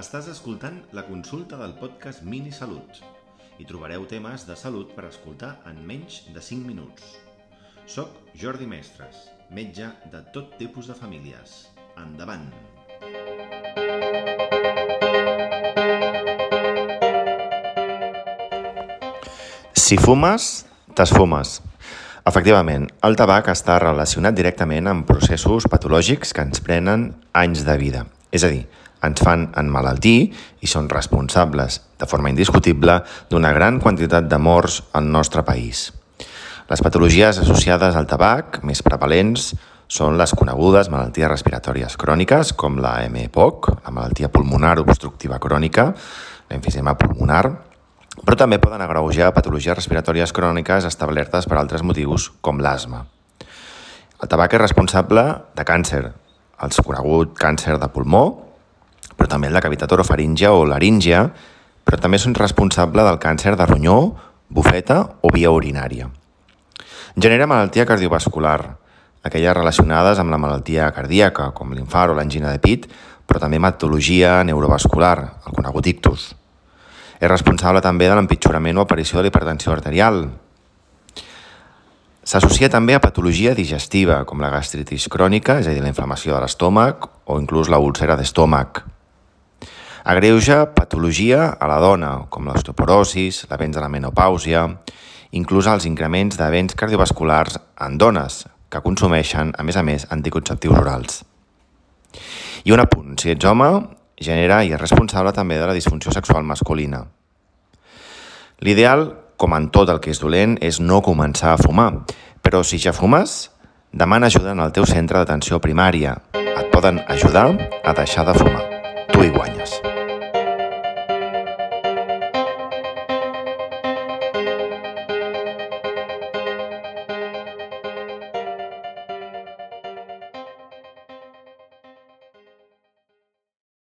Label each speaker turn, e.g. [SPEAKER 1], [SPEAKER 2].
[SPEAKER 1] Estàs escoltant la consulta del podcast Mini Salut. Hi trobareu temes de salut per escoltar en menys de 5 minuts. Soc Jordi Mestres, metge de tot tipus de famílies. Endavant! Si fumes, t'esfumes. Efectivament, el tabac està relacionat directament amb processos patològics que ens prenen anys de vida. És a dir, ens fan enmalaltir i són responsables, de forma indiscutible, d'una gran quantitat de morts al nostre país. Les patologies associades al tabac més prevalents són les conegudes malalties respiratòries cròniques, com la MPOC, la malaltia pulmonar obstructiva crònica, l'emfisema pulmonar, però també poden agreujar patologies respiratòries cròniques establertes per altres motius, com l'asma. El tabac és responsable de càncer, el conegut càncer de pulmó, però també la cavitat orofaríngia o laríngia, però també són responsables del càncer de ronyó, bufeta o via urinària. Genera malaltia cardiovascular, aquelles relacionades amb la malaltia cardíaca, com l'infart o l'angina de pit, però també hematologia neurovascular, el conegut ictus. És responsable també de l'empitjorament o aparició de l'hipertensió arterial. S'associa també a patologia digestiva, com la gastritis crònica, és a dir, la inflamació de l'estómac, o inclús la úlcera d'estómac. Agreuja patologia a la dona, com l'osteoporosis, l'avenç de la menopàusia, inclús els increments d'events cardiovasculars en dones que consumeixen, a més a més, anticonceptius orals. I un apunt, si ets home, genera i és responsable també de la disfunció sexual masculina. L'ideal, com en tot el que és dolent, és no començar a fumar, però si ja fumes, demana ajuda en el teu centre d'atenció primària. Et poden ajudar a deixar de fumar. Tu hi guanyes.